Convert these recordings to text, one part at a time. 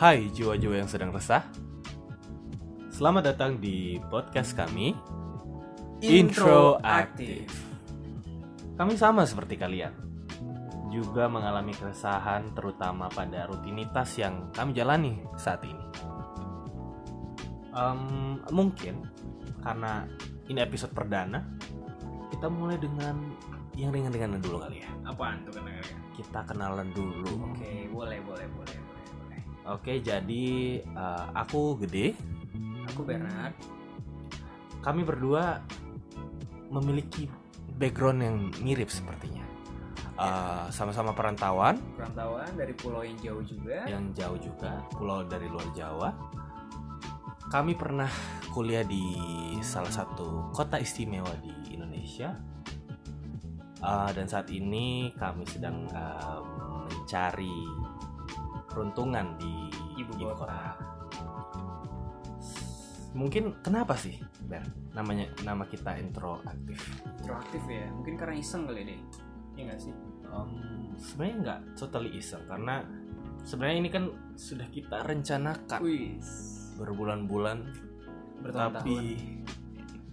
Hai jiwa-jiwa yang sedang resah. Selamat datang di podcast kami Intro Aktif Kami sama seperti kalian Juga mengalami keresahan terutama pada rutinitas yang kami jalani saat ini. Em, Mungkin karena ini episode perdana Kita mulai dengan yang ringan-ringan dulu kali ya. Apaan tuh Kita kenalan dulu. Oke, boleh, boleh, boleh, boleh. Oke, jadi eh, aku gede. Aku Bernard. Kami berdua memiliki background yang mirip sepertinya. Eh, sama-sama perantauan, Perantauan dari pulau yang jauh juga. yang jauh juga, pulau dari luar Jawa. Kami pernah kuliah di salah satu kota istimewa di Indonesia. Eh, dan saat ini kami sedang eh, mencari peruntungan di Ibu ibu kota. kota. Mungkin kenapa sih, Ber? Namanya nama kita intro aktif. Proaktif ya. Mungkin karena iseng kali deh. Iya nggak sih? Em, sebenarnya nggak totally iseng karena sebenarnya ini kan sudah kita rencanakan Wih. berbulan-bulan, tapi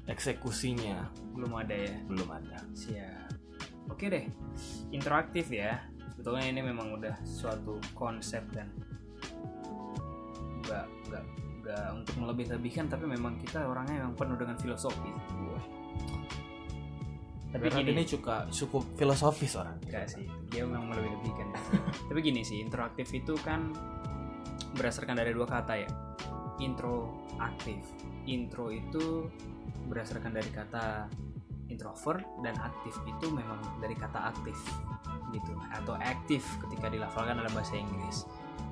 eksekusinya belum ada ya. belum ada. Siap. Oke deh. Interaktif ya. Sebetulnya ini memang udah suatu konsep dan nggak nggak nggak untuk melebih-lebihkan tapi memang kita orangnya memang penuh dengan filosofi. Wah. Tapi gini, ini cukup cukup filosofis orang. Enggak sih, dia memang melebih-lebihkan. Tapi gini sih, interaktif itu kan berdasarkan dari dua kata ya. Intro aktif. Intro itu berdasarkan dari kata introvert dan aktif itu memang dari kata aktif gitu atau aktif ketika dilafalkan dalam bahasa Inggris.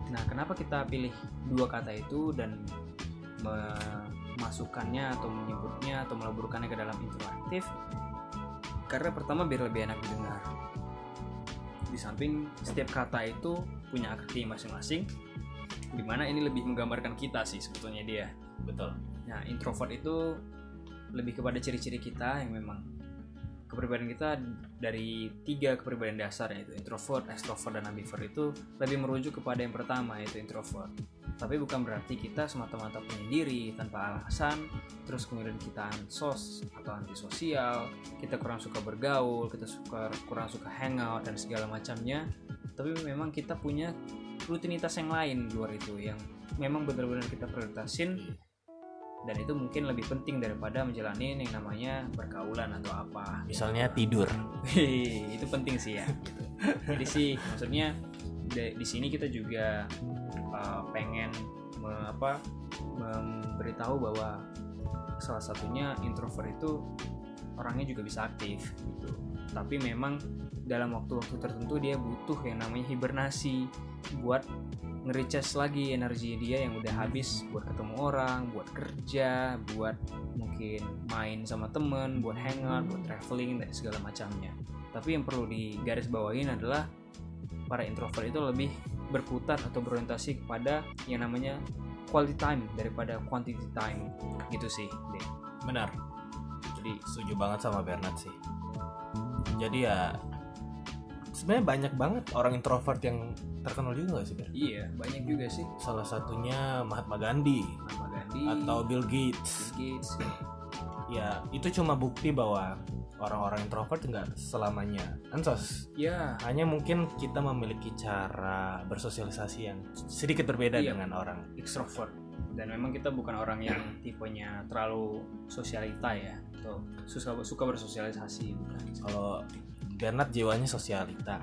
Nah, kenapa kita pilih dua kata itu dan memasukkannya atau menyebutnya atau meleburkannya ke dalam interaktif? Karena pertama biar lebih enak didengar di samping setiap kata itu punya arti masing-masing di mana ini lebih menggambarkan kita sih sebetulnya dia Betul. nah introvert itu lebih kepada ciri-ciri kita yang memang kepribadian kita dari tiga kepribadian dasar yaitu introvert, extrovert, dan ambivert itu lebih merujuk kepada yang pertama yaitu introvert. Tapi bukan berarti kita semata-mata penyendiri tanpa alasan terus kemudian kita ansos atau antisosial kita kurang suka bergaul kita suka kurang suka hangout dan segala macamnya. Tapi memang kita punya rutinitas yang lain di luar itu yang memang benar-benar kita prioritasin dan itu mungkin lebih penting daripada menjalani yang namanya pergaulan atau apa Misalnya tidur. Itu penting sih ya gitu. jadi sih maksudnya di, di sini kita juga uh, pengen me- apa memberitahu bahwa salah satunya introvert itu orangnya juga bisa aktif gitu tapi memang dalam waktu-waktu tertentu dia butuh yang namanya hibernasi buat nge-recharge lagi energi dia yang udah habis buat ketemu orang, buat kerja, buat mungkin main sama temen, buat hangout, buat traveling dan segala macamnya. Tapi yang perlu digaris bawahin adalah para introvert itu lebih berputar atau berorientasi kepada yang namanya quality time daripada quantity time gitu sih. deh. Benar. Jadi Setuju banget sama Bernard sih. Jadi ya sebenarnya banyak banget orang introvert yang terkenal juga gak sih Ber? iya banyak juga sih Salah satunya Mahatma Gandhi Mahatma Gandhi, atau Bill Gates. Bill Gates, Ya itu cuma bukti bahwa orang-orang introvert nggak selamanya ansos. ya Hanya mungkin kita memiliki cara bersosialisasi yang sedikit berbeda Iya. dengan orang. extrovert dan memang kita bukan orang yang tipenya terlalu sosialita ya atau suka suka bersosialisasi bukan. Kalau Bernard jiwanya sosialita.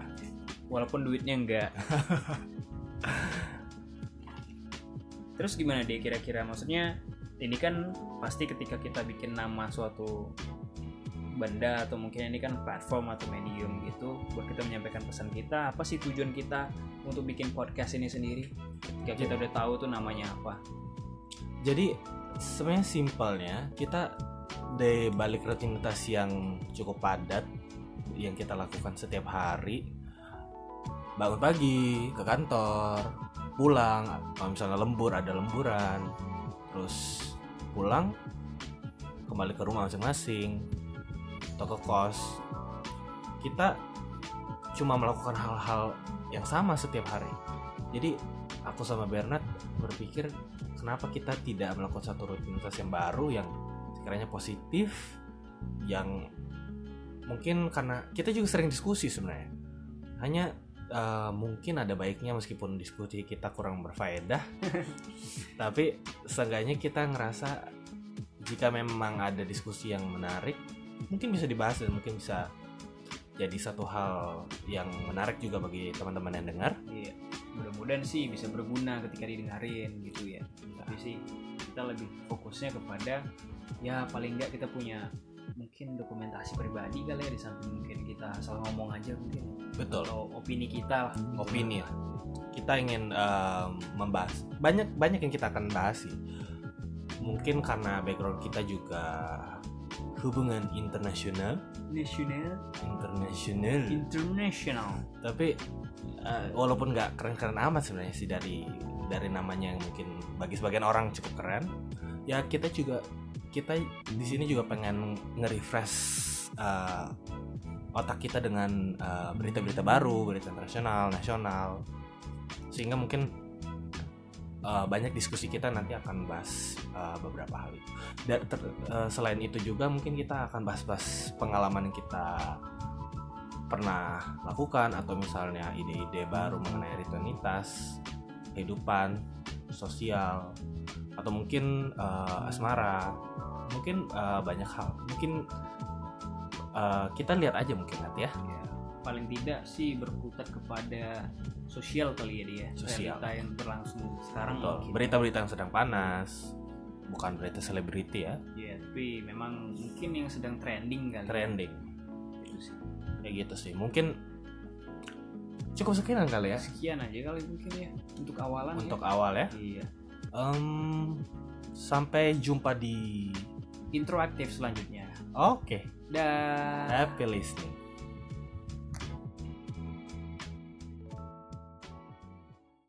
walaupun duitnya enggak. Terus gimana dia kira-kira? Maksudnya ini kan pasti ketika kita bikin nama suatu benda atau mungkin ini kan platform atau medium gitu buat kita menyampaikan pesan kita apa sih tujuan kita untuk bikin podcast ini sendiri? Ketika kita udah tahu tuh namanya apa Jadi sebenarnya simpelnya kita dari balik rutinitas yang cukup padat yang kita lakukan setiap hari bangun pagi ke kantor pulang kalau misalnya lembur ada lemburan terus pulang kembali ke rumah masing-masing ke kos. Kita cuma melakukan hal-hal yang sama setiap hari. Jadi aku sama Bernard berpikir kenapa kita tidak melakukan satu rutinitas yang baru yang sekiranya positif yang mungkin karena kita juga sering diskusi sebenarnya hanya uh, mungkin ada baiknya meskipun diskusi kita kurang berfaedah tapi seenggaknya kita ngerasa jika memang ada diskusi yang menarik mungkin bisa dibahas dan mungkin bisa jadi satu hal yang menarik juga bagi teman-teman yang dengar. Iya. Mudah-mudahan sih bisa berguna ketika didengarin gitu ya. Tapi sih kita lebih fokusnya kepada ya paling nggak kita punya mungkin dokumentasi pribadi kali ya di samping mungkin kita asal ngomong aja mungkin. Betul. Atau opini kita lah. gitu. Opini lah. Kita ingin um, membahas banyak banyak yang kita akan bahas sih. Mungkin karena background kita juga hubungan internasional. Nasional, internasional. International. tapi uh, walaupun nggak keren-keren amat sebenarnya sih dari dari namanya yang mungkin bagi sebagian orang cukup keren ya kita juga kita di sini juga pengen nge-refresh uh, otak kita dengan uh, berita-berita baru berita internasional nasional. Sehingga mungkin uh, banyak diskusi kita nanti akan bahas uh, beberapa hal itu. Dan ter, uh, selain itu juga mungkin kita akan bahas-bahas pengalaman kita pernah lakukan atau misalnya ide-ide baru mengenai rutinitas kehidupan sosial atau mungkin uh, asmara. Mungkin uh, banyak hal. Mungkin uh, kita lihat aja mungkin nanti ya. Ya, paling tidak sih berkutat kepada sosial kali ya dia. Sosial. Realita yang berlangsung sekarang Betul. mungkin. berita-berita yang sedang panas bukan berita selebriti ya Ya, tapi memang mungkin yang sedang trending kali. ya. trending Itu sih. kayak gitu sih mungkin cukup sekian kali ya Sekian aja kali mungkin ya untuk awalan untuk ya. awal ya Iya. Em, sampai jumpa di Intro aktif selanjutnya. oke Dan happy listening